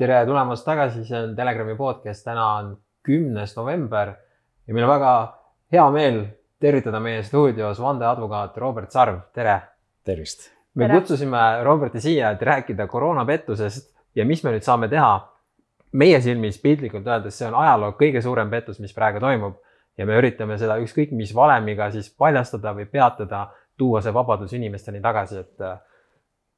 tere tulemast tagasi, see on Telegrami podcast, täna on kümnes november ja meil on väga hea meel tervitada meie stuudios vandeadvokaat Robert Sarv, tere. tervist. me Tere. kutsusime Roberti siia, et rääkida koroonapettusest ja mis me nüüd saame teha. meie silmis piltlikult öeldes, see on ajaloo kõige suurem pettus, mis praegu toimub ja me üritame seda ükskõik mis valemiga siis paljastada või peatada, tuua see vabadus inimesteni tagasi, et äh,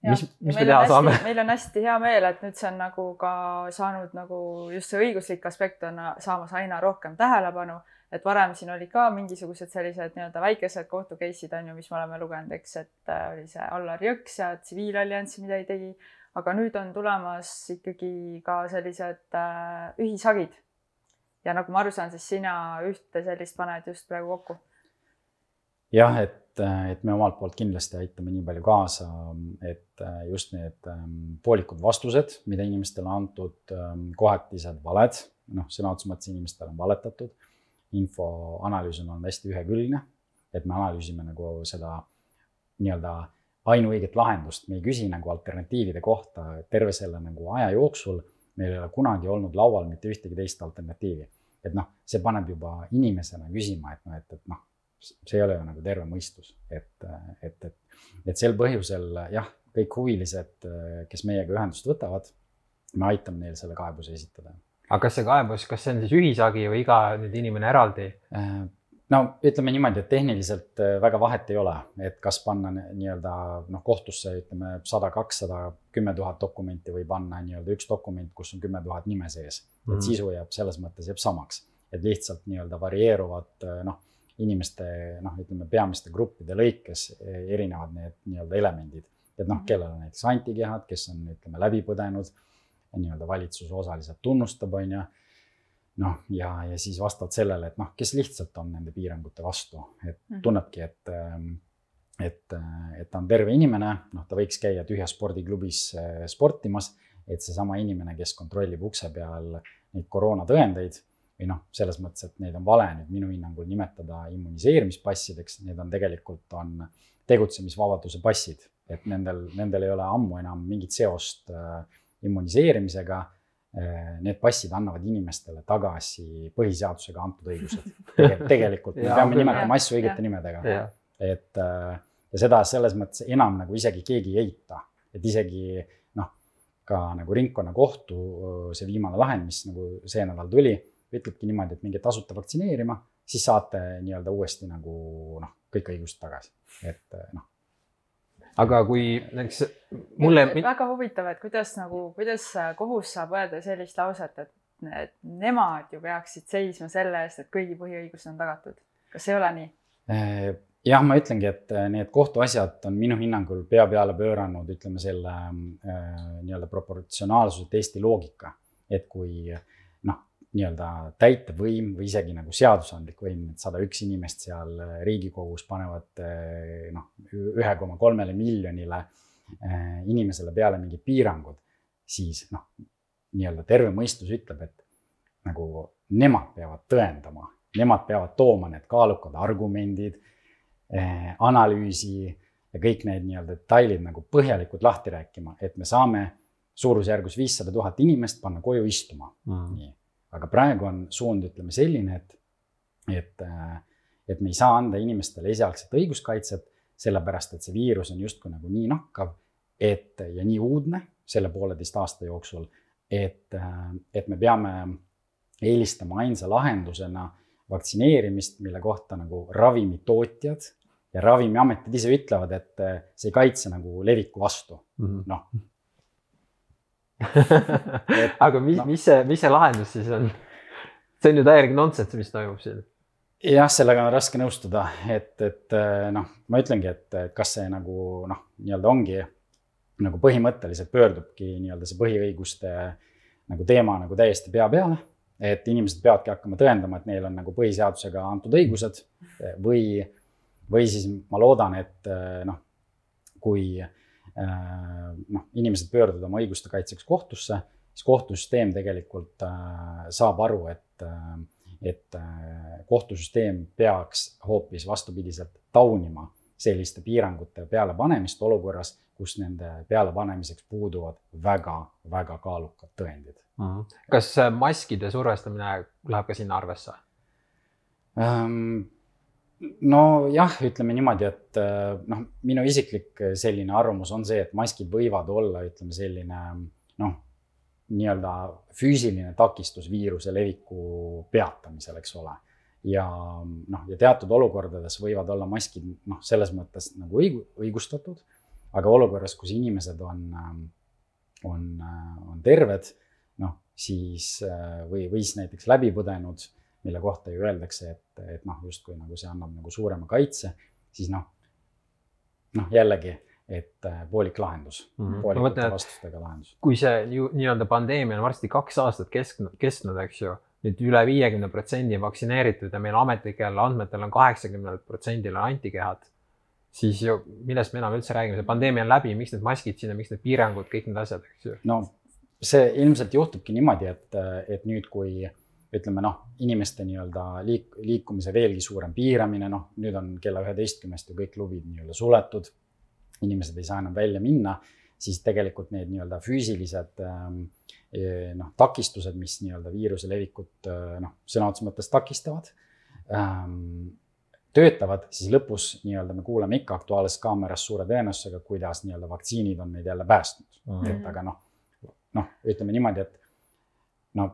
mis, mis me teha saame? meil on hästi hea meel, et nüüd see on nagu ka saanud nagu just see õiguslik aspekt on saamas aina rohkem tähelepanu, et varem siin olid ka mingisugused sellised nii-öelda väikesed kohtu case'id on ju, mis me oleme lugenud, eks, et äh, oli see Allar Jõks ja tsiviilallianss, mida ei tegi. aga nüüd on tulemas ikkagi ka sellised äh, ühishagid. ja nagu ma aru saan, siis sina ühte sellist paned just praegu kokku. Jah, et, et me omalt poolt kindlasti aitame nii palju kaasa, et just need ähm, poolikud vastused, mida inimestele antud, kohatised valed, noh, sõna otseses mõttes inimestele on valetatud. info analüüs on olnud hästi ühekülgne, et me analüüsime nagu seda nii-öelda ainuõiget lahendust, me ei küsi nagu alternatiivide kohta terve selle nagu aja jooksul. meil ei ole kunagi olnud laual mitte ühtegi teist alternatiivi, et noh, see paneb juba inimesena küsima, et noh, et, et noh see ei ole ju nagu terve mõistus, et, et, et, et sel põhjusel jah, kõik huvilised, kes meiega ühendust võtavad, me aitame neil selle kaebuse esitada. aga kas see kaebus, kas see on siis ühishagi või iga nüüd inimene eraldi? no ütleme niimoodi, et tehniliselt väga vahet ei ole, et kas panna nii-öelda noh, kohtusse ütleme sada, kakssada, kümme tuhat dokumenti või panna nii-öelda üks dokument, kus on kümme tuhat nime sees, et mm -hmm. sisu jääb selles mõttes jääb samaks, et lihtsalt nii-öelda varieeruvad noh inimeste noh, ütleme peamiste gruppide lõikes erinevad need nii-öelda elemendid, et noh, kellel on näiteks antikehad, kes on, ütleme, läbi põdenud, nii-öelda valitsus osaliselt tunnustab, on ju. noh, ja, ja siis vastavalt sellele, et noh, kes lihtsalt on nende piirangute vastu, et tunnebki, et, et, et ta on terve inimene, noh, ta võiks käia tühjas spordiklubis sportimas, et seesama inimene, kes kontrollib ukse peal neid koroonatõendeid või noh, selles mõttes, et neid on vale nüüd minu hinnangul nimetada immuniseerimispassideks, need on tegelikult on tegutsemisvabaduse passid, et nendel, nendel ei ole ammu enam mingit seost äh, immuniseerimisega äh,. Need passid annavad inimestele tagasi põhiseadusega antud õigused Tege,. tegelikult me peame nimetama asju õigete nimedega. et äh, ja seda selles mõttes enam nagu isegi keegi ei eita, et isegi noh, ka nagu ringkonnakohtu see viimane lahend, mis nagu see nädal tuli ütlebki niimoodi, et minge tasuta vaktsineerima, siis saate nii-öelda uuesti nagu noh, kõik õigused tagasi, et noh. aga kui näiteks mulle. väga huvitav, et kuidas nagu, kuidas kohus saab öelda sellist lauset, et, et nemad ju peaksid seisma selle eest, et kõigi põhiõigused on tagatud. kas ei ole nii? jah, ma ütlengi, et need kohtuasjad on minu hinnangul pea peale pööranud, ütleme selle äh, nii-öelda proportsionaalsuse testi loogika, et kui noh, nii-öelda täitevvõim või isegi nagu seadusandlik võim, need sada üks inimest seal Riigikogus panevad noh, ühe koma kolmele miljonile inimesele peale mingid piirangud, siis noh, nii-öelda terve mõistus ütleb, et nagu nemad peavad tõendama, nemad peavad tooma need kaalukad argumendid, analüüsi ja kõik need nii-öelda detailid nagu põhjalikult lahti rääkima, et me saame suurusjärgus viissada tuhat inimest panna koju istuma. Mm.. nii aga praegu on suund, ütleme selline, et, et, et me ei saa anda inimestele esialgset õiguskaitset, sellepärast et see viirus on justkui nagu nii nakkav, et ja nii uudne selle pooleteist aasta jooksul, et, et me peame eelistama ainsa lahendusena vaktsineerimist, mille kohta nagu ravimitootjad ja ravimiametid ise ütlevad, et see ei kaitse nagu leviku vastu mm -hmm. noh aga mis no., mis see, mis see lahendus siis on? see on ju täielik nonsense, mis toimub siin. jah, sellega on raske nõustuda, et, et noh, ma ütlengi, et kas see nagu noh, nii-öelda ongi nagu põhimõtteliselt pöördubki nii-öelda see põhiõiguste nagu teema nagu täiesti pea peale. et inimesed peavadki hakkama tõendama, et neil on nagu põhiseadusega antud õigused või, või siis ma loodan, et noh, kui noh, inimesed pöörduvad oma õiguste kaitseks kohtusse, siis kohtusüsteem tegelikult saab aru, et, et kohtusüsteem peaks hoopis vastupidiselt taunima selliste piirangute pealepanemist olukorras, kus nende pealepanemiseks puuduvad väga-väga kaalukad tõendid mm. -hmm. kas äh, maskide survestamine läheb ka sinna arvesse ähm,? Nojah, ütleme niimoodi, et äh, noh, minu isiklik selline arvamus on see, et maskid võivad olla, ütleme selline noh, nii-öelda füüsiline takistus viiruse leviku peatamisel, eks ole. ja noh, ja teatud olukordades võivad olla maskid noh, selles mõttes nagu õigu-, õigustatud, aga olukorras, kus inimesed on, on, on terved, noh, siis või, või siis näiteks läbi põdenud mille kohta ju öeldakse, et, et noh, justkui nagu see annab nagu suurema kaitse, siis noh, noh jällegi, et äh, poolik lahendus mm, -hmm. poolikute vastustega lahendus. kui see ju nii-öelda pandeemia on varsti kaks aastat kestnud, kestnud, eks ju, nüüd üle viiekümne protsendi vaktsineeritud ja meil ametlikel andmetel on kaheksakümnel protsendil on antikehad, siis ju millest me enam üldse räägime, see pandeemia on läbi, miks need maskid sinna, miks need piirangud, kõik need asjad, eks ju. no see ilmselt juhtubki niimoodi, et, et nüüd, kui ütleme noh, inimeste nii-öelda liik-, liikumise veelgi suurem piiramine, noh, nüüd on kella üheteistkümnest ju kõik klubid nii-öelda suletud. inimesed ei saa enam välja minna, siis tegelikult need nii-öelda füüsilised ähm, eh, noh, takistused, mis nii-öelda viiruse levikut äh, noh, sõna otseses mõttes takistavad ähm, töötavad, siis lõpus nii-öelda me kuuleme ikka Aktuaalses Kaameras suure tõenäosusega, kuidas nii-öelda vaktsiinid on meid jälle päästnud mm. -hmm. et aga noh, noh, ütleme niimoodi, et no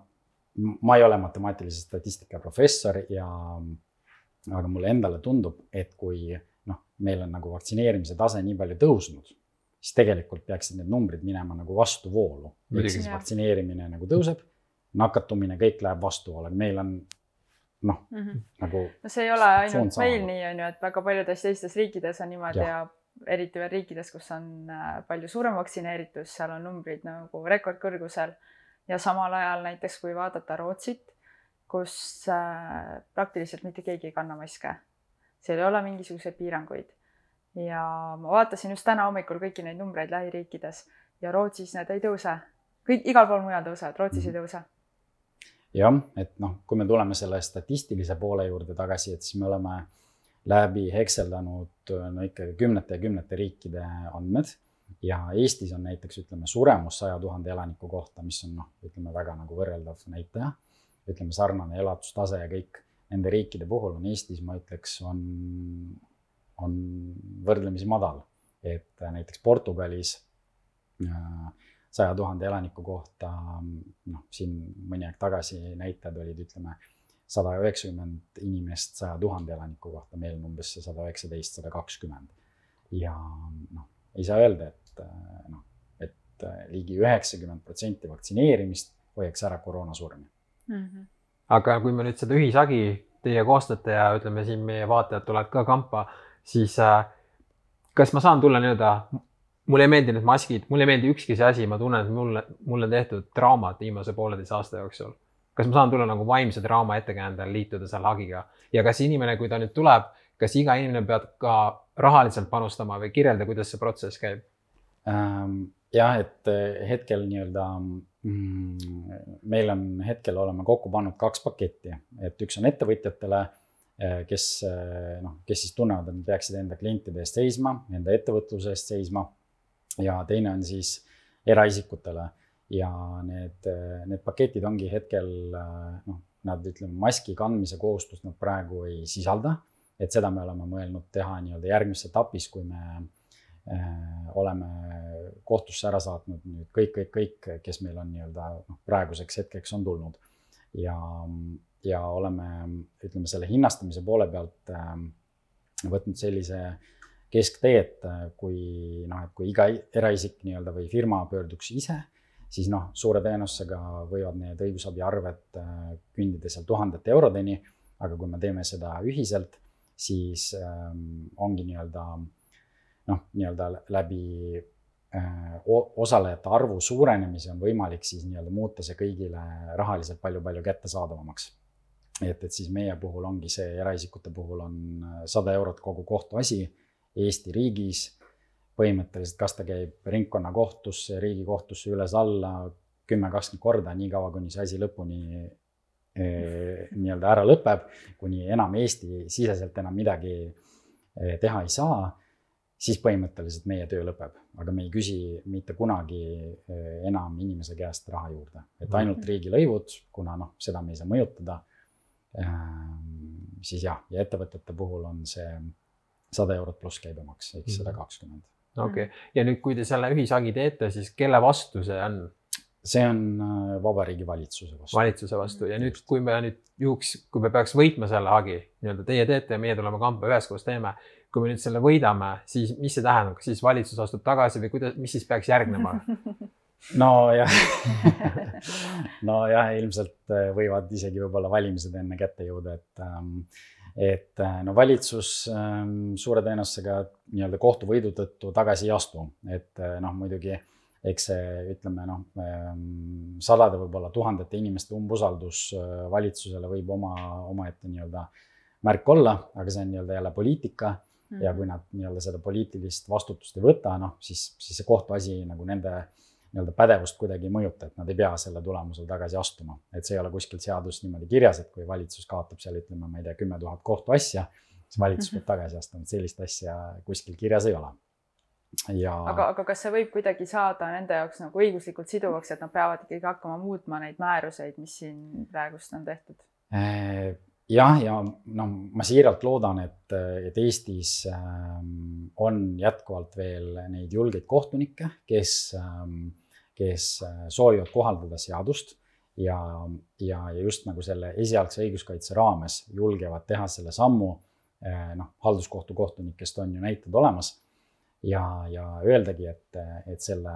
ma ei ole matemaatilise statistika professor ja, aga mulle endale tundub, et kui noh, meil on nagu vaktsineerimise tase nii palju tõusnud, siis tegelikult peaksid need numbrid minema nagu vastuvoolu. ehk siis vaktsineerimine nagu tõuseb, nakatumine, kõik läheb vastuvoolu, meil on noh mm -hmm. nagu. no see ei ole ainult meil nii, on ju, et väga paljudes teistes riikides on niimoodi ja, ja eriti veel riikides, kus on äh, palju suurem vaktsineeritus, seal on numbrid nagu rekordkõrgusel ja samal ajal näiteks kui vaadata Rootsit, kus äh, praktiliselt mitte keegi ei kanna maske, seal ei ole mingisuguseid piiranguid. ja ma vaatasin just täna hommikul kõiki neid numbreid lähiriikides ja Rootsis need ei tõuse, kõik igal pool mujal tõusevad, Rootsis ei tõuse. Jah, et noh, kui me tuleme selle statistilise poole juurde tagasi, et siis me oleme läbi hekseldanud no ikkagi kümnete ja kümnete riikide andmed ja Eestis on näiteks ütleme suremus saja tuhande elaniku kohta, mis on noh, ütleme väga nagu võrreldav näitaja. ütleme sarnane elatustase ja kõik nende riikide puhul on Eestis, ma ütleks, on, on võrdlemisi madal. et näiteks Portugalis äh, saja tuhande elaniku kohta, noh, siin mõni aeg tagasi näitajad olid, ütleme, sada üheksakümmend inimest saja tuhande elaniku kohta, meil on umbes see sada üheksateist, sada kakskümmend. ja noh, ei saa öelda, et äh, noh, et äh, ligi üheksakümmend protsenti vaktsineerimist hoiaks ära koroonasurmi mm. -hmm. aga kui me nüüd seda ühishagi teie koostate ja ütleme siin meie vaatajad tulevad ka kampa, siis äh, kas ma saan tulla nii-öelda, mulle ei meeldi need maskid, mulle ei meeldi ükski see asi, ma tunnen, et mulle, mulle on tehtud traumat viimase pooleteise aasta jooksul. kas ma saan tulla nagu vaimse trauma ettekäändel liituda selle hagiga ja kas inimene, kui ta nüüd tuleb kas iga inimene peab ka rahaliselt panustama või kirjelda, kuidas see protsess käib? Ähm, jah, et äh, hetkel nii-öelda mm, meil on hetkel oleme kokku pannud kaks paketti, et üks on ettevõtjatele, äh, kes äh, noh, kes siis tunnevad, et nad peaksid enda klientide eest seisma, enda ettevõtluse eest seisma. ja teine on siis eraisikutele ja need, need paketid ongi hetkel noh, nad ütleme, maski kandmise kohustust nad praegu ei sisalda et seda me oleme mõelnud teha nii-öelda järgmises etapis, kui me äh, oleme kohtusse ära saatnud nüüd kõik, kõik, kõik, kes meil on nii-öelda noh, praeguseks hetkeks on tulnud. ja, ja oleme, ütleme selle hinnastamise poole pealt äh, võtnud sellise kesktee, et äh, kui noh, et kui iga eraisik nii-öelda või firma pöörduks ise, siis noh, suure tõenäosusega võivad need õigusabiarved kündida seal tuhandete eurodeni. aga kui me teeme seda ühiselt siis ähm, ongi nii-öelda noh, nii-öelda läbi äh, osalejate arvu suurenemise on võimalik siis nii-öelda muuta see kõigile rahaliselt palju-palju kättesaadavamaks. et, et siis meie puhul ongi see, eraisikute puhul on äh, sada eurot kogu kohtuasi Eesti riigis. põhimõtteliselt, kas ta käib ringkonnakohtusse, riigikohtusse üles-alla kümme, kakskümmend korda, niikaua kuni see asi lõpuni nii-öelda ära lõpeb, kuni enam Eesti-siseselt enam midagi eh, teha ei saa. siis põhimõtteliselt meie töö lõpeb, aga me ei küsi mitte kunagi enam inimese käest raha juurde, et ainult riigilõivud, kuna noh, seda me ei saa mõjutada. siis jah, ja ettevõtete puhul on see sada eurot pluss käibemaks ehk sada kakskümmend. okei, ja nüüd, kui te selle ühishagi teete, siis kelle vastu see on? See on äh, Vabariigi Valitsuse vastu. valitsuse vastu ja nüüd, kui me nüüd juhuks, kui me peaks võitma selle hagi, nii-öelda teie teete ja meie tuleme kampa üheskoos teeme. kui me nüüd selle võidame, siis mis see tähendab, kas siis valitsus astub tagasi või kuidas, mis siis peaks järgnema? nojah nojah, ilmselt äh, võivad isegi võib-olla valimised enne kätte jõuda, et ähm, et äh, no valitsus ähm, suure tõenäosusega nii-öelda kohtuvõidu tõttu tagasi ei astu, et noh, muidugi eks see, ütleme noh, ehm, sadade, võib-olla tuhandete inimeste umbusaldus äh, valitsusele võib oma, omaette nii-öelda märk olla, aga see on nii-öelda jälle poliitika mm. ja kui nad nii-öelda seda poliitilist vastutust ei võta, noh siis, siis see kohtuasi nagu nende nii-öelda pädevust kuidagi ei mõjuta, et nad ei pea selle tulemusel tagasi astuma. et see ei ole kuskil seaduses niimoodi kirjas, et kui valitsus kaotab seal, ütleme, ma ei tea, kümme tuhat kohtuasja, siis valitsus peab tagasi astuma, et sellist asja kuskil kirjas ei ole ja. aga, aga kas see võib kuidagi saada nende jaoks nagu õiguslikult siduvaks, et nad peavad ikkagi hakkama muutma neid määruseid, mis siin praegust on tehtud? Äh, jah, ja noh, ma siiralt loodan, et, et Eestis ähm, on jätkuvalt veel neid julgeid kohtunikke, kes, ähm, kes äh, soovivad kohaldada seadust ja, ja, ja just nagu selle esialgse õiguskaitse raames julgevad teha selle sammu. Äh, noh, halduskohtu kohtunikest on ju näited olemas ja, ja öeldagi, et, et selle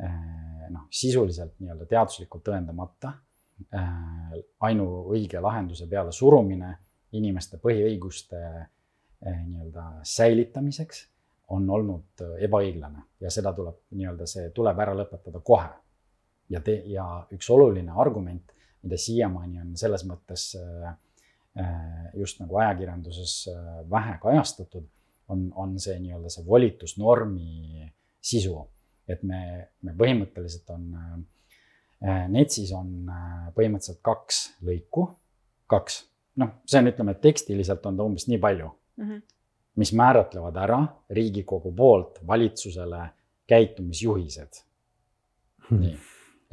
eh, noh, sisuliselt nii-öelda teaduslikult tõendamata eh, ainuõige lahenduse peale surumine inimeste põhiõiguste eh, nii-öelda säilitamiseks on olnud ebaõiglane ja seda tuleb nii-öelda, see tuleb ära lõpetada kohe. ja te, ja üks oluline argument, mida siiamaani on selles mõttes just nagu ajakirjanduses vähe kajastatud on, on see nii-öelda see volitusnormi sisu. et me, me põhimõtteliselt on äh,, NETS-is on äh, põhimõtteliselt kaks lõiku, kaks, noh, see on, ütleme, et tekstiliselt on ta umbes nii palju mm, -hmm. mis määratlevad ära Riigikogu poolt valitsusele käitumisjuhised. Hmm.. nii,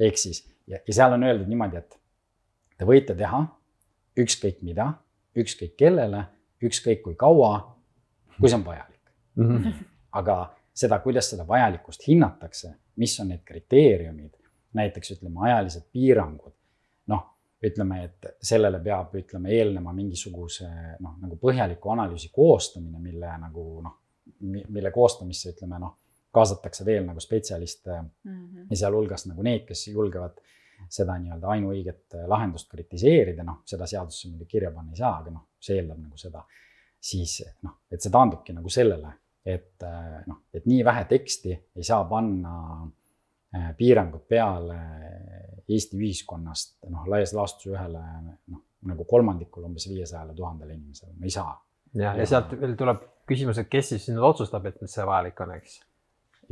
ehk siis ja, ja seal on öeldud niimoodi, et te võite teha ükskõik mida, ükskõik kellele, ükskõik kui kaua kui see on vajalik mm. -hmm. aga seda, kuidas seda vajalikkust hinnatakse, mis on need kriteeriumid, näiteks ütleme, ajalised piirangud, noh, ütleme, et sellele peab, ütleme, eelnema mingisuguse noh, nagu põhjaliku analüüsi koostamine, mille nagu noh, mille koostamisse ütleme noh, kaasatakse veel nagu spetsialiste mm -hmm. ja sealhulgas nagu need, kes julgevad seda nii-öelda ainuõiget lahendust kritiseerida, noh, seda seadusesse muidugi kirja panna ei saa, aga noh, see eeldab nagu seda siis noh, et see taandubki nagu sellele, et noh, et nii vähe teksti ei saa panna äh, piirangud peale Eesti ühiskonnast noh, laias laastus ühele noh, nagu kolmandikule umbes viiesajale tuhandele inimesele, me ei saa. ja, ja sealt veel tuleb küsimus, et kes siis nüüd otsustab, et see vajalik on, eks.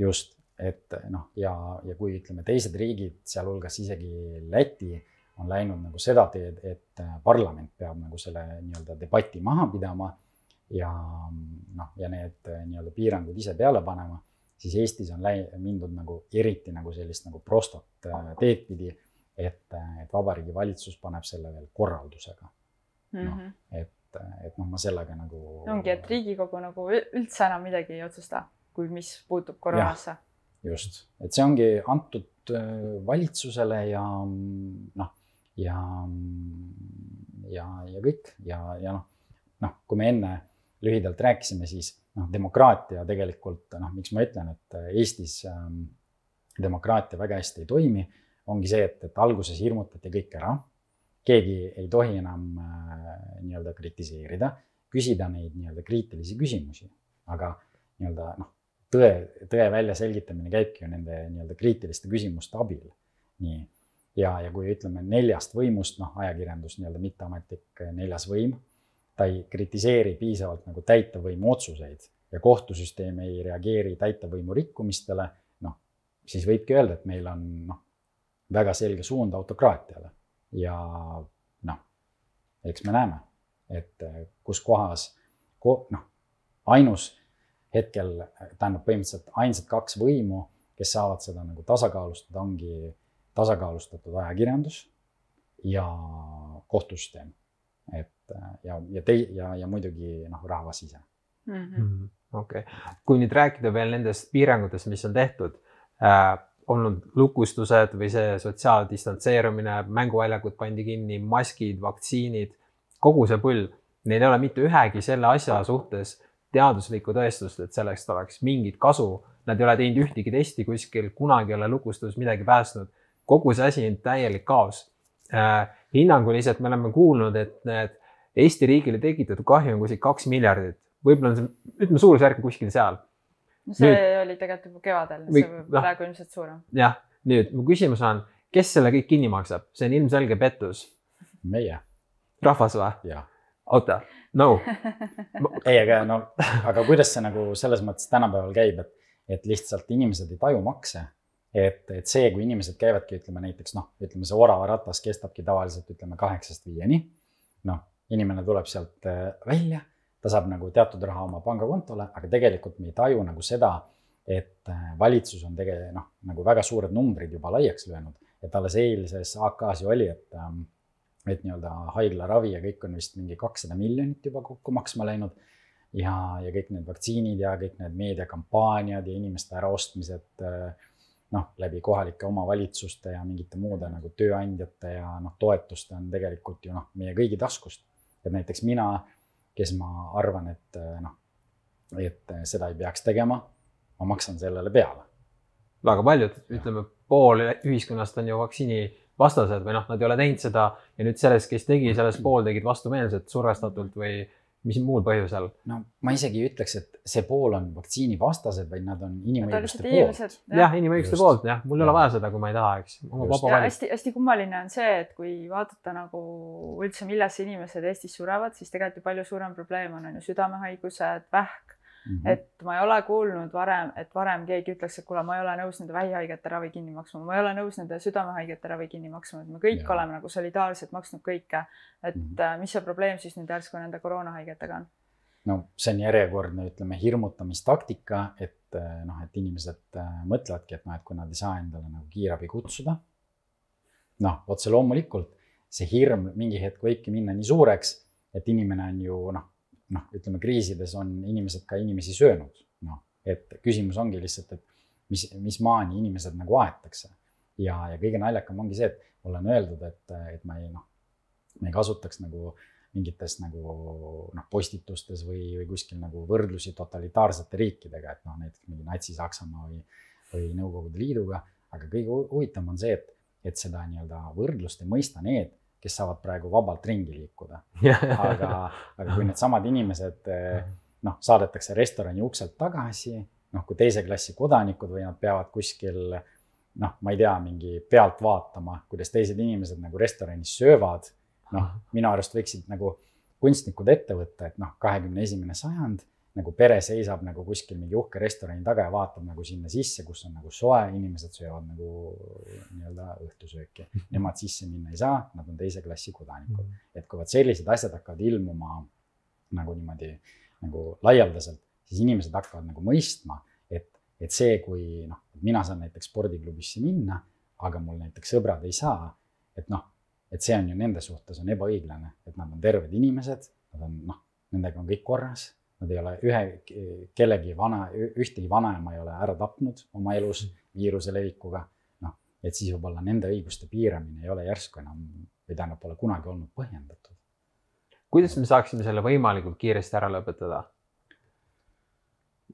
just, et noh, ja, ja kui ütleme, teised riigid, sealhulgas isegi Läti on läinud nagu seda teed, et parlament peab nagu selle nii-öelda debati maha pidama ja noh, ja need eh, nii-öelda piirangud ise peale panema, siis Eestis on läi-, mindud nagu eriti nagu sellist nagu prostot eh, teed pidi, et, eh, et Vabariigi Valitsus paneb selle veel korraldusega mm. -hmm. noh, et, et noh, ma sellega nagu. ongi, et Riigikogu nagu üldse enam midagi ei otsusta, kui mis puutub koroonasse. just, et see ongi antud valitsusele ja noh, ja, ja, ja kõik ja, ja noh, noh, kui me enne lühidalt rääkisime, siis noh, demokraatia tegelikult noh, miks ma ütlen, et Eestis ähm, demokraatia väga hästi ei toimi, ongi see, et, et alguses hirmutati kõik ära. keegi ei tohi enam äh, nii-öelda kritiseerida, küsida neid nii-öelda kriitilisi küsimusi, aga nii-öelda noh, tõe, tõe väljaselgitamine käibki ju nende nii-öelda kriitiliste küsimuste abil. nii, ja, ja kui ütleme neljast võimust, noh, ajakirjandus nii-öelda mitteametlik neljas võim ta ei kritiseeri piisavalt nagu täitevvõimu otsuseid ja kohtusüsteem ei reageeri täitevvõimu rikkumistele, noh, siis võibki öelda, et meil on noh, väga selge suund autokraatiale ja noh, eks me näeme, et kus kohas ko, noh, ainus hetkel tähendab põhimõtteliselt ainsad kaks võimu, kes saavad seda nagu tasakaalustada, ongi tasakaalustatud ajakirjandus ja kohtusüsteem. Et ja, ja tei- ja, ja muidugi noh, rahvas ise mm -hmm.. okei okay., kui nüüd rääkida veel nendest piirangutest, mis on tehtud äh,, olnud lukustused või see sotsiaaldistantseerumine, mänguväljakud pandi kinni, maskid, vaktsiinid, kogu see pull, neil ei ole mitte ühegi selle asja suhtes teaduslikku tõestust, et sellest oleks mingit kasu. Nad ei ole teinud ühtegi testi kuskil, kunagi ei ole lukustus midagi päästnud. kogu see asi on täielik kaos äh,. Hinnanguliselt me oleme kuulnud, et need Eesti riigile tekitatud kahju on kuskil kaks miljardit võib-olla on see, ütleme suurusjärk kuskil seal. see nüüd, oli tegelikult juba kevadel, see võib no, praegu ilmselt suurem. jah, nüüd mu küsimus on, kes selle kõik kinni maksab, see on ilmselge pettus. meie. rahvas või? oota, no ei, aga no, aga kuidas see nagu selles mõttes tänapäeval käib, et, et lihtsalt inimesed ei taju makse et, et see, kui inimesed käivadki, ütleme näiteks noh, ütleme see oravaratas kestabki tavaliselt ütleme kaheksast viieni. noh, inimene tuleb sealt äh, välja ta saab nagu teatud raha oma pangakontole, aga tegelikult me ei taju nagu seda, et äh, valitsus on tegelikult noh, nagu väga suured numbrid juba laiaks löönud, et alles eilses AK-s ju oli, et ähm, et nii-öelda haiglaravi ja kõik on vist mingi kakssada miljonit juba kokku maksma läinud. ja, ja kõik need vaktsiinid ja kõik need meediakampaaniad ja inimeste äraostmised äh, noh, läbi kohalike omavalitsuste ja mingite muude nagu tööandjate ja noh, toetuste on tegelikult ju noh, meie kõigi taskust. et näiteks mina kes ma arvan, et eh, noh, et eh, seda ei peaks tegema. ma maksan sellele peale. väga paljud, ütleme pool ühiskonnast on ju vaktsiini vastased või noh, nad ei ole teinud seda ja nüüd sellest, kes tegi, sellest pool tegid vastumeelselt, survestatult või mis muul põhjusel? no ma isegi ei ütleks, et see pool on vaktsiinivastased, vaid nad on inimõiguste poolt. jah ja, inimõiguste poolt jah, mul ei ole vaja seda, kui ma ei taha, eks. hästi-hästi kummaline on see, et kui vaadata nagu üldse, millesse inimesed Eestis surevad, siis tegelikult ju palju suurem probleem on, on ju südamehaigused, vähk Mm -hmm. et ma ei ole kuulnud varem, et varem keegi ütleks, et kuule, ma ei ole nõus nende vähihaigete ravi kinni maksma, ma ei ole nõus nende südamehaigete ravi kinni maksma, et me kõik ja. oleme nagu solidaarselt maksnud kõike. et mm -hmm. mis see probleem siis nüüd järsku nende koroonahaigetega on? no see on järjekordne, ütleme, hirmutamistaktika, et äh, noh, et inimesed äh, mõtlevadki, et noh, et kui nad ei saa endale nagu kiirabi kutsuda. noh, otse loomulikult see hirm mingi hetk võibki minna nii suureks, et inimene on ju noh noh, ütleme kriisides on inimesed ka inimesi söönud, noh, et küsimus ongi lihtsalt, et mis, mis maani inimesed nagu aetakse. ja, ja kõige naljakam ongi see, et on öeldud, et, et ma ei noh, ma ei kasutaks nagu mingites nagu noh, postitustes või, või kuskil nagu võrdlusi totalitaarsete riikidega, et noh, näiteks mingi Natsi-Saksamaa või, või Nõukogude Liiduga, aga kõige huvitavam on see, et, et seda nii-öelda võrdlust ei mõista need kes saavad praegu vabalt ringi liikuda aga, aga kui needsamad inimesed eh, noh, saadetakse restorani ukselt tagasi, noh, kui teise klassi kodanikud või nad peavad kuskil noh, ma ei tea, mingi pealt vaatama, kuidas teised inimesed nagu restoranis söövad. noh, minu arust võiksid nagu kunstnikud ette võtta, et noh, kahekümne esimene sajand nagu pere seisab nagu kuskil mingi uhke restorani taga ja vaatab nagu sinna sisse, kus on nagu soe, inimesed söövad nagu nii-öelda õhtusööki. Nemad sisse minna ei saa, nad on teise klassi kodanikud mm. -hmm. et kui vot sellised asjad hakkavad ilmuma nagu niimoodi nagu laialdaselt, siis inimesed hakkavad nagu mõistma, et, et see, kui noh, mina saan näiteks spordiklubisse minna, aga mul näiteks sõbrad ei saa, et noh, et see on ju nende suhtes on ebaõiglane, et nad on terved inimesed, nad on noh, nendega on kõik korras Nad ei ole ühe, kellegi vana, ühtegi vanaema ei ole ära tapnud oma elus viiruse levikuga. noh, et siis võib-olla nende õiguste piiramine ei ole järsku enam või tähendab, pole kunagi olnud põhjendatud. kuidas me saaksime selle võimalikult kiiresti ära lõpetada?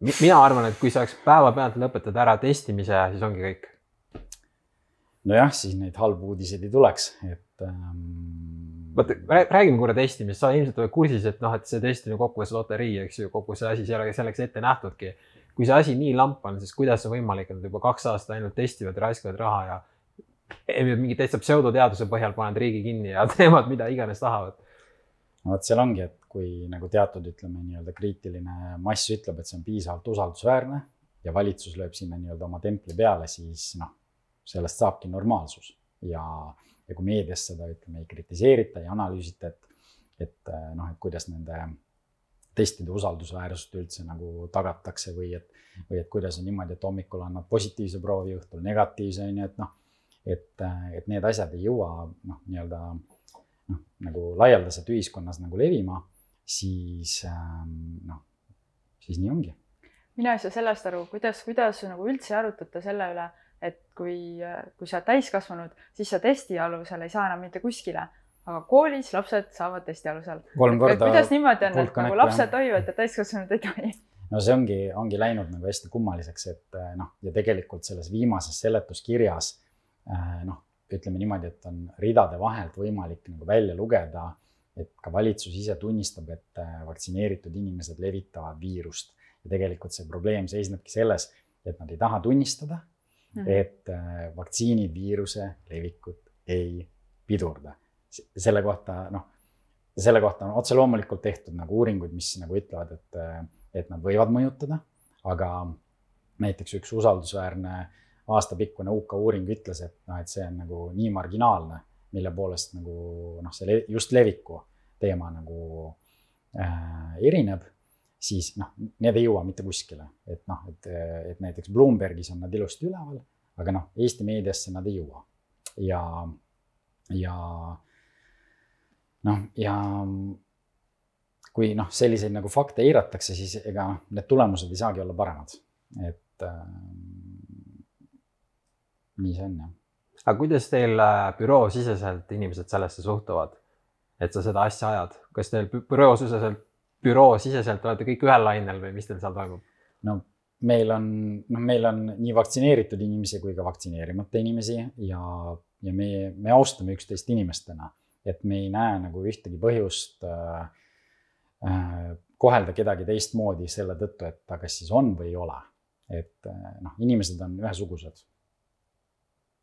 mina arvan, et kui saaks päevapealt lõpetada ära testimise, siis ongi kõik. nojah, siis neid halbu uudiseid ei tuleks, et ähm, vaata, räägime korra testimist, sa ilmselt oled kursis, et noh, et see test on ju kokkuvõttes loterii, eks ju, kogu see asi ei ole selleks ette nähtudki. kui see asi nii lamp on, siis kuidas on võimalik, et nad juba kaks aastat ainult testivad, raiskavad raha ja mingi täitsa pseudoteaduse põhjal panevad riigi kinni ja teevad mida iganes tahavad. no vot, seal ongi, et kui nagu teatud, ütleme nii-öelda kriitiline mass ütleb, et see on piisavalt usaldusväärne ja valitsus lööb sinna nii-öelda oma templi peale, siis noh, sellest saabki normaalsus ja ja kui meedias seda ütleme ei kritiseerita, ei analüüsita, et, et äh, noh, et kuidas nende testide usaldusväärsust üldse nagu tagatakse või et, või et kuidas on niimoodi, et hommikul annad positiivse proovi, õhtul negatiivse, on ju, et noh, et, et need asjad ei jõua noh, nii-öelda noh, nagu laialdaselt ühiskonnas nagu levima, siis ähm, noh, siis nii ongi. mina ei saa sellest aru, kuidas, kuidas nagu üldse arutate selle üle, et kui, kui sa oled täiskasvanud, siis sa testi alusel ei saa enam mitte kuskile aga koolis lapsed saavad testi alusel. kuidas niimoodi on, et nagu lapsed tohivad ja täiskasvanud ei tohi? no see ongi, ongi läinud nagu hästi kummaliseks, et eh, noh, ja tegelikult selles viimases seletuskirjas eh, noh, ütleme niimoodi, et on ridade vahelt võimalik nagu välja lugeda, et ka valitsus ise tunnistab, et eh, vaktsineeritud inimesed levitavad viirust ja tegelikult see probleem seisnebki selles, et nad ei taha tunnistada. Et vaktsiinid viiruse levikut ei pidurda. Selle kohta, noh, selle kohta on otse loomulikult tehtud nagu uuringuid, mis nagu ütlevad, et, et nad võivad mõjutada, aga näiteks üks usaldusväärne aastapikkune UK uuring ütles, et noh, et see on nagu nii marginaalne, mille poolest nagu noh, see just leviku teema nagu äh, erineb, siis noh, need ei jõua mitte kuskile, et noh, et, et näiteks Bloombergis on nad ilusti üleval, aga noh, Eesti meediasse nad ei jõua. Ja, ja noh, ja kui noh, selliseid nagu fakte eiratakse, siis ega need tulemused ei saagi olla paremad, et äh, nii see on jah. aga kuidas teil äh, büroosiseselt inimesed sellesse suhtuvad, et sa seda asja ajad, kas teil büroosiseselt, büroosiseselt olete kõik ühel lainel või mis teil seal toimub? no meil on, noh, meil on nii vaktsineeritud inimesi kui ka vaktsineerimata inimesi ja, ja me, me austame üksteist inimestena et me ei näe nagu ühtegi põhjust äh, äh, kohelda kedagi teistmoodi selle tõttu, et ta kas siis on või ei ole. et äh, noh, inimesed on ühesugused.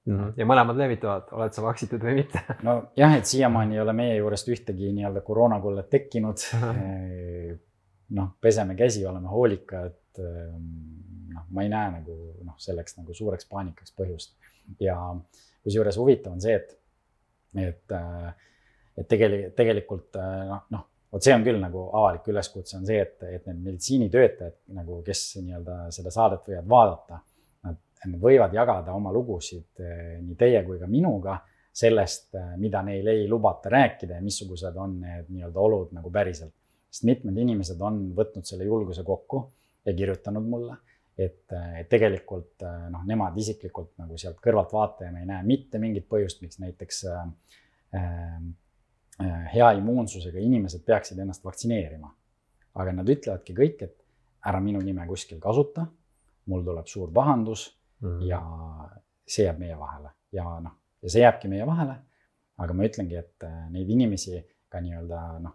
Ja mõlemad levitavad, oled sa vaktsitud või mitte? nojah, et siiamaani ei ole meie juurest ühtegi nii-öelda koroonakullet tekkinud. noh, peseme käsi, oleme hoolikad. noh, ma ei näe nagu noh, selleks nagu suureks paanikaks põhjust ja kusjuures huvitav on see, et, et äh, et tegelikult, tegelikult äh, noh, noh, vot see on küll nagu avalik üleskutse on see, et, et need meditsiinitöötajad nagu, kes nii-öelda seda saadet võivad vaadata, nad, võivad jagada oma lugusid äh, nii teie kui ka minuga sellest, äh, mida neil ei lubata rääkida ja missugused on need nii-öelda olud nagu päriselt. sest mitmed inimesed on võtnud selle julguse kokku ja kirjutanud mulle, et, et tegelikult noh, nemad isiklikult nagu sealt kõrvaltvaatajana ei näe mitte mingit põhjust, miks näiteks äh, Äh, hea immuunsusega inimesed peaksid ennast vaktsineerima. aga nad ütlevadki kõik, et ära minu nime kuskil kasuta, mul tuleb suur pahandus mm -hmm. ja see jääb meie vahele ja noh, ja see jääbki meie vahele. aga ma ütlengi, et äh, neid inimesi ka nii-öelda noh,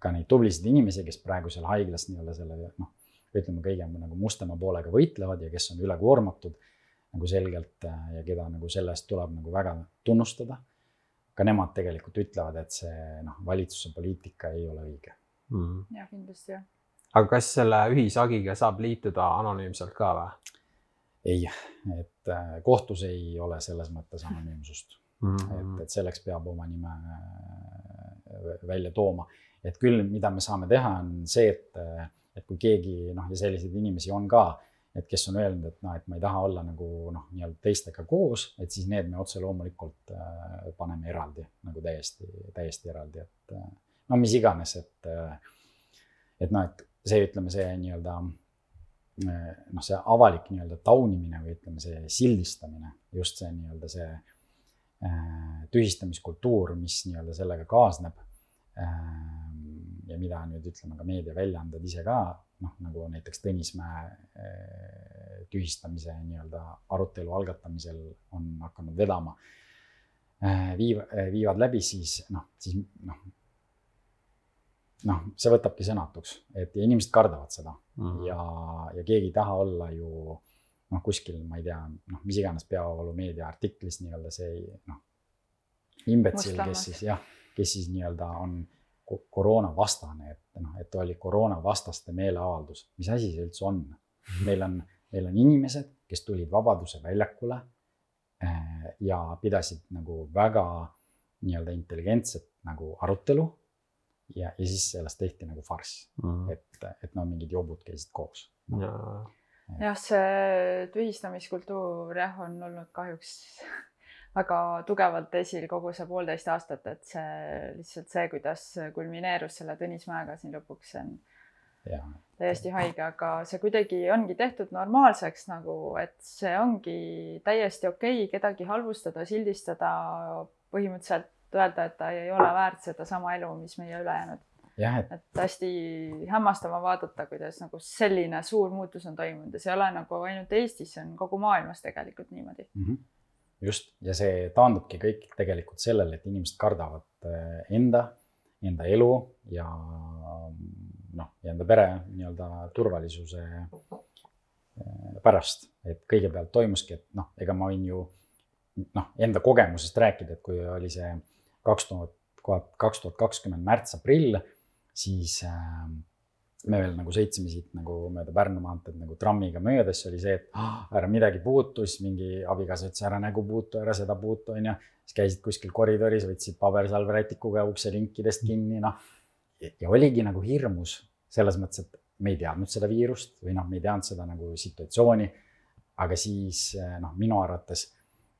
ka neid tublisid inimesi, kes praegu seal haiglas nii-öelda selle noh, ütleme kõige nagu mustema poolega võitlevad ja kes on ülekoormatud nagu selgelt äh, ja keda nagu selle eest tuleb nagu väga tunnustada ka nemad tegelikult ütlevad, et see noh, valitsuse poliitika ei ole õige mm. -hmm. jah, kindlasti jah. aga kas selle ühishagiga saab liituda anonüümselt ka või? Ei, et äh, kohtus ei ole selles mõttes anonüümsust mm. -hmm. et, et selleks peab oma nime äh, välja tooma, et küll, mida me saame teha, on see, et, äh, et kui keegi noh, ja selliseid inimesi on ka et kes on öelnud, et noh, et ma ei taha olla nagu noh, nii-öelda teistega koos, et siis need me otse loomulikult paneme eraldi nagu täiesti, täiesti eraldi, et no mis iganes, et et noh, et see, ütleme, see nii-öelda noh, see avalik nii-öelda taunimine või ütleme, see sildistamine, just see nii-öelda see äh, tühistamiskultuur, mis nii-öelda sellega kaasneb äh, ja mida nüüd ütleme ka meediaväljaanded ise ka noh, nagu näiteks Tõnismäe tühistamise nii-öelda arutelu algatamisel on hakanud vedama, viiv-, viivad läbi, siis noh, siis noh, noh, see võtabki sõnatuks, et inimesed kardavad seda mm ja, ja keegi ei taha olla ju noh, kuskil, ma ei tea, noh, mis iganes peavoolumeedia artiklis nii-öelda see noh, imbetsil, kes siis jah, kes siis nii-öelda on koroonavastane, et noh, et oli koroonavastaste meeleavaldus, mis asi see üldse on? meil on, meil on inimesed, kes tulid Vabaduse väljakule eh, ja pidasid nagu väga nii-öelda intelligentset nagu arutelu. Ja, ja siis sellest tehti nagu farss mm.. et, et no mingid jobud käisid koos. ja, jah, see tühistamiskultuur jah, on olnud kahjuks väga tugevalt esil kogu see poolteist aastat, et see lihtsalt see, kuidas kulmineerus selle Tõnis Mäega siin lõpuks, see on ja täiesti haige, aga see kuidagi ongi tehtud normaalseks nagu, et see ongi täiesti okei okay, kedagi halvustada, sildistada, põhimõtteliselt öelda, et ta ei ole väärt sedasama elu, mis meie ülejäänud. et et hästi hämmastav on vaadata, kuidas nagu selline suur muutus on toimunud ja see ei ole nagu ainult Eestis, see on kogu maailmas tegelikult niimoodi. mm -hmm. just ja see taandubki kõik tegelikult sellele, et inimesed kardavad eh, enda, enda elu ja noh, ja enda pere nii-öelda turvalisuse eh, pärast, et kõigepealt toimuski, et noh, ega ma võin ju noh, enda kogemusest rääkida, et kui oli see kaks tuhat, kaks tuhat kakskümmend märts-aprill, siis äh, me veel nagu sõitsime siit nagu mööda Pärnu maanteed nagu trammiga mööda, siis oli see, et "Ah, ära midagi puutu, siis mingi abikaasa ütles ära nägu puutu, ära seda puutu, onju. siis käisid kuskil koridoris, võtsid pabersalvrätikuga ukselinkidest kinni, noh. ja oligi nagu hirmus selles mõttes, et me ei teadnud seda viirust või noh, me ei teadnud seda nagu situatsiooni. aga siis noh, minu arvates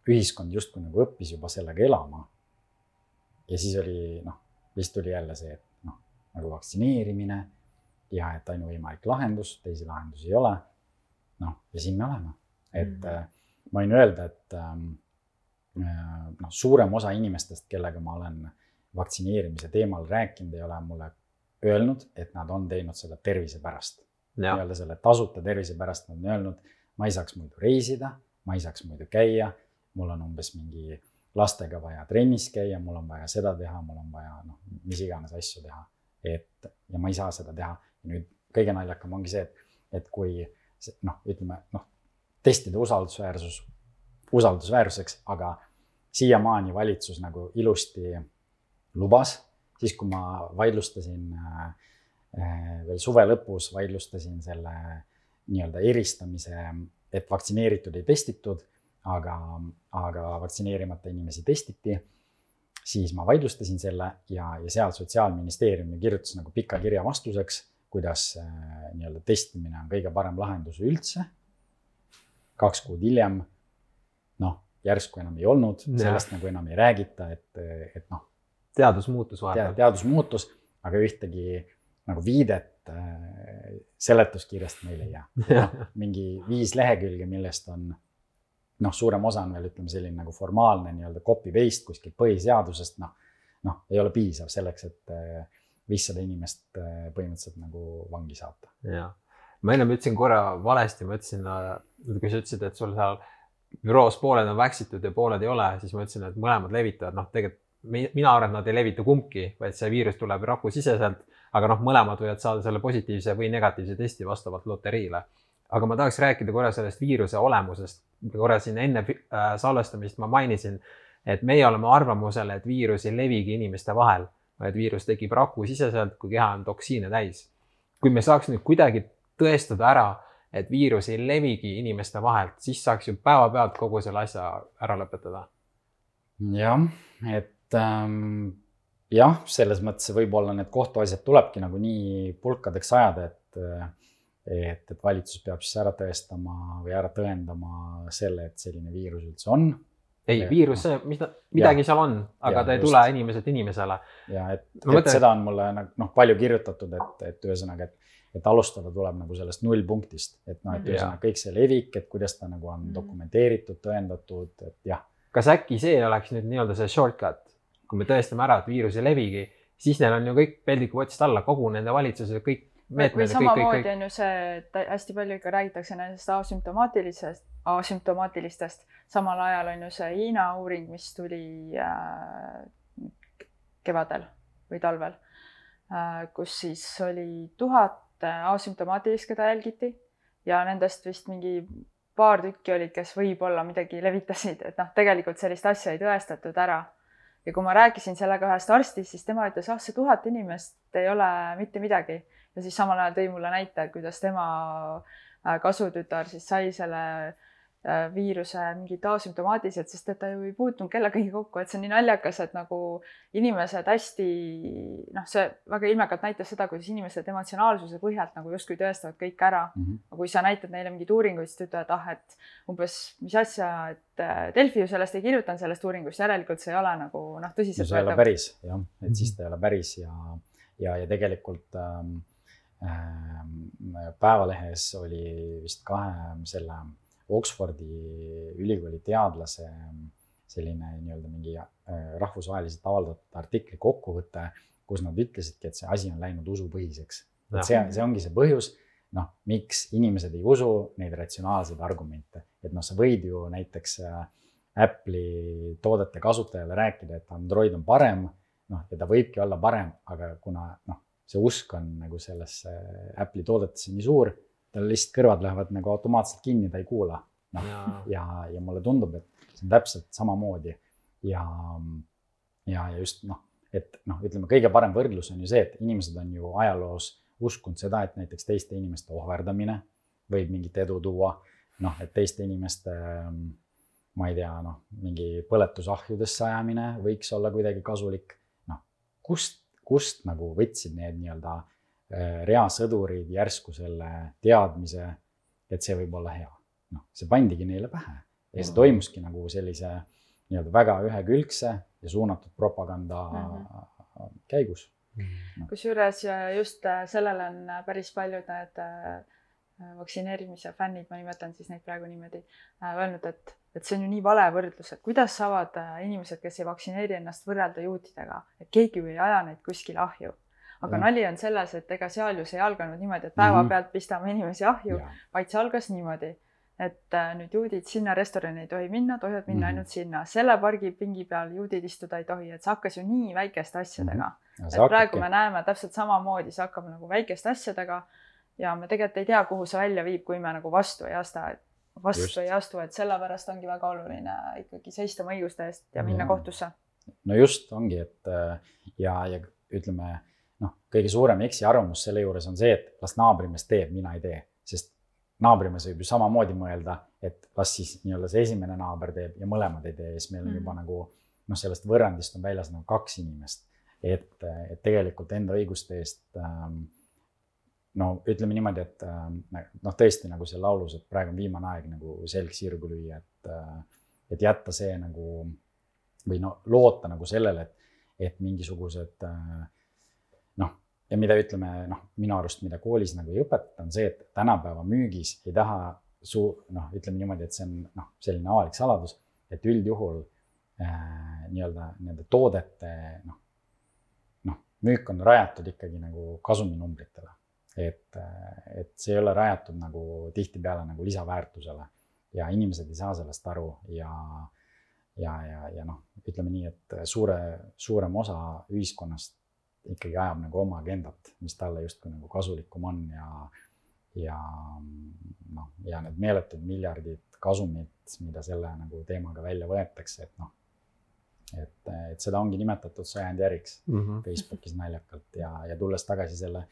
ühiskond justkui nagu õppis juba sellega elama. Ja siis oli noh, siis tuli jälle see, et noh, nagu vaktsineerimine ja et ainuvõimalik lahendus, teisi lahendusi ei ole. noh, ja siin me oleme, et mm. ma võin öelda, et ähm, äh, noh, suurem osa inimestest, kellega ma olen vaktsineerimise teemal rääkinud, ei ole mulle öelnud, et nad on teinud seda tervise pärast. nii-öelda selle tasuta tervise pärast nad on öelnud, ma ei saaks muidu reisida, ma ei saaks muidu käia, mul on umbes mingi lastega vaja trennis käia, mul on vaja seda teha, mul on vaja noh, mis iganes asju teha. et ja ma ei saa seda teha. nüüd kõige naljakam ongi see, et, et kui noh, ütleme noh, testide usaldusväärsus usaldusväärsuseks, aga siiamaani valitsus nagu ilusti lubas, siis kui ma vaidlustasin äh, äh, veel suve lõpus vaidlustasin selle nii-öelda eristamise, et vaktsineeritud ei testitud, aga, aga vaktsineerimata inimesi testiti. siis ma vaidlustasin selle ja, ja seal Sotsiaalministeerium ju kirjutas nagu pika kirja vastuseks, kuidas äh, nii-öelda testimine on kõige parem lahendus üldse. kaks kuud hiljem, noh, järsku enam ei olnud, sellest nagu enam ei räägita, et, et noh, teadus muutus vahepeal. teadus muutus, aga ühtegi nagu viidet äh, seletuskirjast meil ei jää. noh, mingi viis lehekülge, millest on noh, suurem osa on veel ütleme selline nagu formaalne nii-öelda copy paste kuskilt põhiseadusest, noh, noh, ei ole piisav selleks, et äh, viissada inimest äh, põhimõtteliselt nagu vangi saata. ja, ma ennem ütlesin korra valesti, ma ütlesin, kui sa ütlesid, et sul seal büroos pooled on väksitud ja pooled ei ole, siis ma ütlesin, et mõlemad levitavad, noh, tegelikult mi- mina arvan, et nad ei levita kumbki, vaid see viirus tuleb rakusiseselt, aga noh, mõlemad võivad saada selle positiivse või negatiivse testi vastavalt loteriile. Aga ma tahaks rääkida korra sellest viiruse olemusest, korra siin enne äh, salvestamist ma mainisin, et meie oleme arvamusel, et viirus ei levigi inimeste vahel, vaid viirus tekib rakusiseselt, kui keha on toksiine täis kui me saaks nüüd kuidagi tõestada ära, et viirus ei levigi inimeste vahelt, siis saaks ju päevapealt kogu selle asja ära lõpetada. jah, et ähm, jah, selles mõttes võib-olla need kohtuasjad tulebki nagu nii pulkadeks ajada, et et, et valitsus peab siis ära tõestama või ära tõendama selle, et selline viirus üldse on ei Ja,, viirus, mida, midagi seal on, aga Ja, ta ei just. tule inimeselt inimesele. ja et, et mõtlen- seda on mulle nagu noh, palju kirjutatud, et, et ühesõnaga, et, et alustada tuleb nagu sellest nullpunktist, et noh, et Mhm. ühesõnaga kõik see levik, et kuidas ta nagu on Mhm. dokumenteeritud, tõendatud, et jah, kas äkki see oleks nüüd nii-öelda see shortcut, kui me tõestame ära, et viirus ei levigi, siis neil on ju kõik peldikupotist alla, kogu nende valitsuse kõik või samamoodi on ju see, et hästi palju ikka räägitakse nendest asümptomaatilisest, asümptomaatilistest, samal ajal on ju see Hiina uuring, mis tuli äh, kevadel või talvel äh,, kus siis oli tuhat asümptomaatilist, keda jälgiti. Ja nendest vist mingi paar tükki olid, kes võib-olla midagi levitasid, et noh, tegelikult sellist asja ei tõestatud ära. Ja kui ma rääkisin sellega ühest arstist, siis tema ütles, ah see tuhat inimest ei ole mitte midagi ja siis samal ajal tõi mulle näite, kuidas tema äh, kasutütar siis sai selle äh, viiruse mingid asümptomaatilised, sest et ta ju ei puutunud kellegagi kokku, et see on nii naljakas, et nagu inimesed hästi noh, see väga ilmekalt näitas seda, kuidas inimesed emotsionaalsuse põhjalt nagu justkui tõestavad kõik ära mm. -hmm. aga kui sa näitad neile mingeid uuringuid, siis ta ütleb, et ah, et umbes mis asja, et äh, Delfi ju sellest ei kirjutanud, sellest uuringust, järelikult see ei ole nagu noh, tõsiselt no,. see ei ole päris jah, et siis ta ei ole päris ja, ja, ja tegelikult ähm, äh, Päevalehes oli vist kahe selle Oxfordi ülikooli teadlase selline nii-öelda mingi äh, rahvusvaheliselt avaldatud artikli kokkuvõte, kus nad ütlesidki, et see asi on läinud usupõhiseks. et see, see ongi see põhjus, noh, miks inimesed ei usu neid ratsionaalseid argumente, et noh, sa võid ju näiteks äh, Apple'i toodete kasutajale rääkida, et Android on parem, noh, ja ta võibki olla parem, aga kuna noh, see usk on nagu sellesse Apple'i toodetesse nii suur tal lihtsalt kõrvad lähevad nagu automaatselt kinni, ta ei kuula. noh, ja, ja, ja mulle tundub, et see on täpselt samamoodi ja, ja, ja just noh, et noh, ütleme kõige parem võrdlus on ju see, et inimesed on ju ajaloos uskunud seda, et näiteks teiste inimeste ohverdamine võib mingit edu tuua. noh, et teiste inimeste, ma ei tea, noh, mingi põletusahjudesse ajamine võiks olla kuidagi kasulik. noh, kust, kust nagu võtsid need nii-öelda Äh, reasõdurid järsku selle teadmise, et see võib olla hea. noh, see pandigi neile pähe ja see toimuski nagu sellise nii-öelda väga ühekülgse ja suunatud propaganda mm -hmm. käigus no.. kusjuures just äh, sellele on äh, päris paljud need vaktsineerimise fännid, ma nimetan siis neid praegu niimoodi, öelnud, et, et see on ju nii vale võrdlus, et kuidas saavad inimesed, kes ei vaktsineeri ennast, võrrelda juutidega, et keegi ju ei aja neid kuskile ahju aga ja. nali on selles, et ega seal ju see ei alganud niimoodi, et päevapealt mhm. pistame inimesi ahju, vaid see algas niimoodi, et äh, nüüd juudid sinna restorani ei tohi minna, tohivad minna mm -hmm. ainult sinna, selle pargi pingi peal juudid istuda ei tohi, et see hakkas ju nii väikeste asjadega mm. -hmm. et praegu me näeme täpselt samamoodi, see hakkab nagu väikeste asjadega ja me tegelikult ei tea, kuhu see välja viib, kui me nagu vastu ei astu, et vastu Just. ei astu, et sellepärast ongi väga oluline ikkagi seista oma õiguste eest ja minna ja. kohtusse. no just ongi, et äh, ja, ja ütleme noh, kõige suurem eksiarvamus selle juures on see, et las naabrimees teeb, mina ei tee, sest naabrimees võib ju samamoodi mõelda, et las siis nii-öelda see esimene naaber teeb ja mõlemad ei tee, siis meil on mm. juba nagu noh, sellest võrrandist on väljas nagu kaks inimest. et, et tegelikult enda õiguste eest ähm, no ütleme niimoodi, et ähm, noh, tõesti nagu seal laulus, et praegu on viimane aeg nagu selg sirgu lüüa, et, äh, et jätta see nagu või no loota nagu sellele, et, et mingisugused äh, ja mida ütleme, noh, minu arust, mida koolis nagu ei õpetata, on see, et tänapäeva müügis ei taha su noh, ütleme niimoodi, et see on noh, selline avalik saladus, et üldjuhul äh, nii-öelda nende toodete noh, noh, müük on rajatud ikkagi nagu kasuminumbritele. Et, et see ei ole rajatud nagu tihtipeale nagu lisaväärtusele ja inimesed ei saa sellest aru ja ja, ja, ja noh, ütleme nii, et suure, suurem osa ühiskonnast ikkagi ajab nagu oma agendat, mis talle justkui nagu kasulikum on ja, ja noh, ja need meeletud miljardid kasumid, mida selle nagu teemaga välja võetakse, et noh, et, et seda ongi nimetatud sajandi äriks mm -hmm. Facebookis naljakalt ja, ja tulles tagasi selle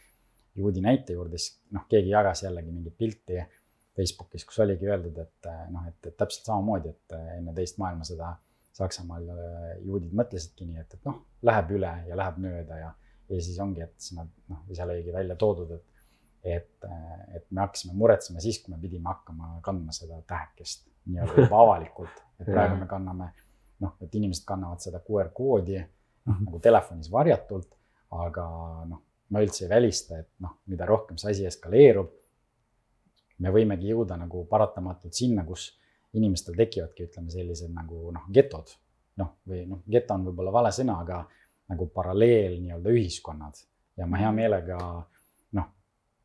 juudi näite juurde, siis noh, keegi jagas jällegi mingit pilti Facebookis, kus oligi öeldud, et noh, et, et täpselt samamoodi, et enne teist maailmasõda Saksamaal juudid mõtlesidki nii, et, et noh, läheb üle ja läheb mööda ja ja siis ongi, et siis nad noh, seal oligi välja toodud, et, et, et me hakkasime muretsema siis, kui me pidime hakkama kandma seda tähekest nii-öelda juba avalikult, et praegu me kanname noh, et inimesed kannavad seda QR koodi noh, nagu telefonis varjatult, aga noh, ma üldse ei välista, et noh, mida rohkem see asi eskaleerub, me võimegi jõuda nagu paratamatult sinna, kus inimestel tekivadki, ütleme sellised nagu noh, getod. noh, või noh, geto on võib-olla vale sõna, aga nagu paralleel nii-öelda ühiskonnad. Ja ma hea meelega noh,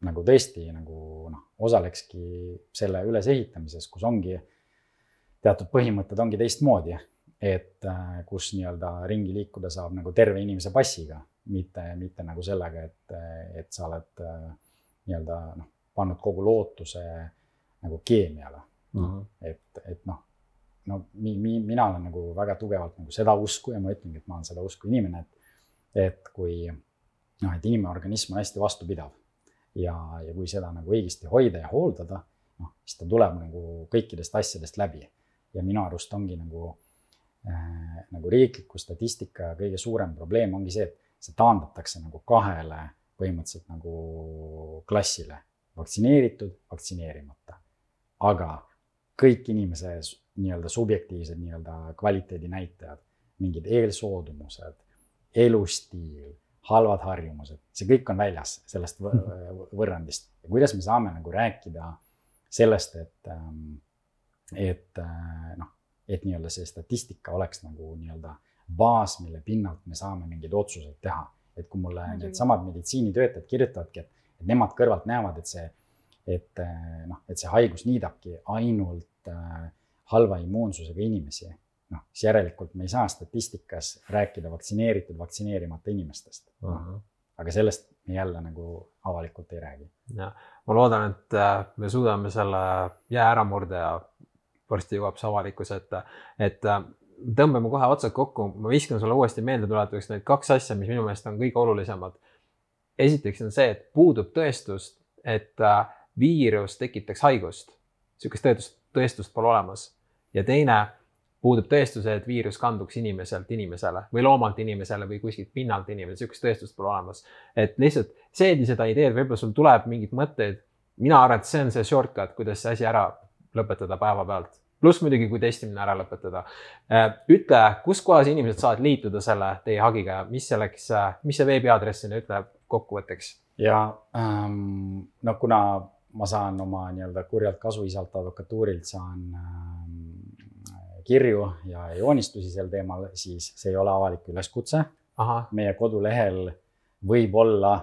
nagu tõesti nagu noh, osalekski selle ülesehitamises, kus ongi teatud põhimõtted ongi teistmoodi, et äh, kus nii-öelda ringi liikuda saab nagu terve inimese passiga, mitte, mitte nagu sellega, et, et sa oled äh, nii-öelda noh, pannud kogu lootuse nagu keemiale mm. -hmm. et, et noh no mi, mi, mina olen nagu väga tugevalt nagu seda usku ja ma ütlengi, et ma olen seda usku inimene, et, et kui noh, et inimorganism on hästi vastupidav ja, ja kui seda nagu õigesti hoida ja hooldada, noh, siis ta tuleb nagu kõikidest asjadest läbi ja minu arust ongi nagu äh,, nagu riikliku statistika kõige suurem probleem ongi see, et see taandatakse nagu kahele põhimõtteliselt nagu klassile, vaktsineeritud, vaktsineerimata. aga kõik inimese nii-öelda subjektiivsed nii-öelda kvaliteedinäitajad, mingid eelsoodumused, elustiil, halvad harjumused, see kõik on väljas sellest võrrandist. Ja kuidas me saame nagu rääkida sellest, et, ähm, et äh, noh, et nii-öelda see statistika oleks nagu nii-öelda baas, mille pinnalt me saame mingeid otsuseid teha. et kui mulle needsamad meditsiinitöötajad kirjutavadki, et, et nemad kõrvalt näevad, et see, et äh, noh, et see haigus niidabki ainult äh, halva immuunsusega inimesi, noh, siis järelikult me ei saa statistikas rääkida vaktsineeritud, vaktsineerimata inimestest uh. -huh. aga sellest me jälle nagu avalikult ei räägi. ja ma loodan, et äh, me suudame selle jää ära murda ja varsti jõuab see avalikkuse ette, et äh, tõmbame kohe otsad kokku, ma viskan sulle uuesti meeldetuletuseks need kaks asja, mis minu meelest on kõige olulisemad. esiteks on see, et puudub tõestust, et äh, viirus tekitaks haigust. niisugust tõestust, tõestust pole olemas ja teine, puudub tõestuse, et viirus kanduks inimeselt inimesele või loomalt inimesele või kuskilt pinnalt inimesele, sihukest tõestust pole olemas. et lihtsalt seedi seda ideed, võib-olla sul tuleb mingeid mõtteid. mina arvan, et see on see shortcut, kuidas see asi ära lõpetada päevapealt. Pluss muidugi, kui testimine ära lõpetada. Äh, ütle, kus kohas inimesed saavad liituda selle teie hagiga, mis selleks, äh, mis see veebiaadress sinna ütleb kokkuvõtteks? ja ähm, no kuna ma saan oma nii-öelda kurjalt kasuisalt advokatuurilt saan ähm, kirju ja joonistusi sel teemal, siis see ei ole avalik üleskutse. meie kodulehel võib olla,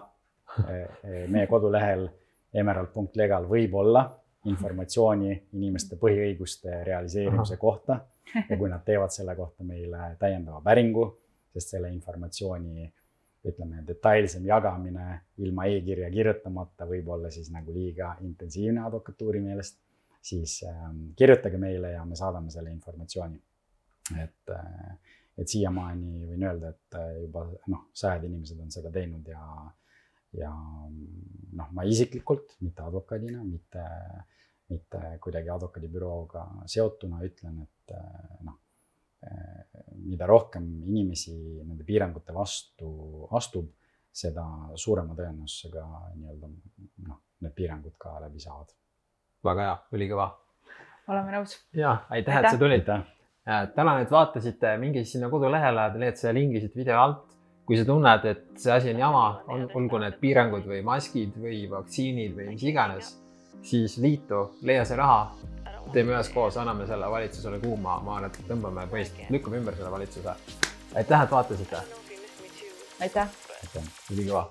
eh, meie kodulehel emerald.legal võib olla informatsiooni inimeste põhiõiguste realiseerimise Aha. kohta ja kui nad teevad selle kohta meile täiendava päringu, sest selle informatsiooni ütleme, detailsem jagamine ilma e-kirja kirjutamata võib olla siis nagu liiga intensiivne advokatuuri meelest, siis ähm, kirjutage meile ja me saadame selle informatsiooni. et, äh, et siiamaani võin öelda, et äh, juba noh, sajad inimesed on seda teinud ja, ja noh, ma isiklikult, mitte advokaadina, mitte, mitte kuidagi advokaadibürooga seotuna ütlen, et äh, noh mida rohkem inimesi nende piirangute vastu astub, seda suurema tõenäosusega nii-öelda noh, need piirangud ka läbi saavad. väga hea, ülikõva. oleme nõus. ja aitäh, et sa tulid. tänan, et vaatasite, minge siis sinna kodulehele, te leiate selle lingi siit video alt. Kui sa tunned, et see asi on jama, on, olgu need piirangud või maskid või vaktsiinid või mis iganes, siis liitu, leia see raha teeme üheskoos, anname selle valitsusele kuuma, ma arvan, et tõmbame põhimõtteliselt, lükkame ümber selle valitsuse. aitäh, et vaatasite. aitäh. aitäh, ülikõva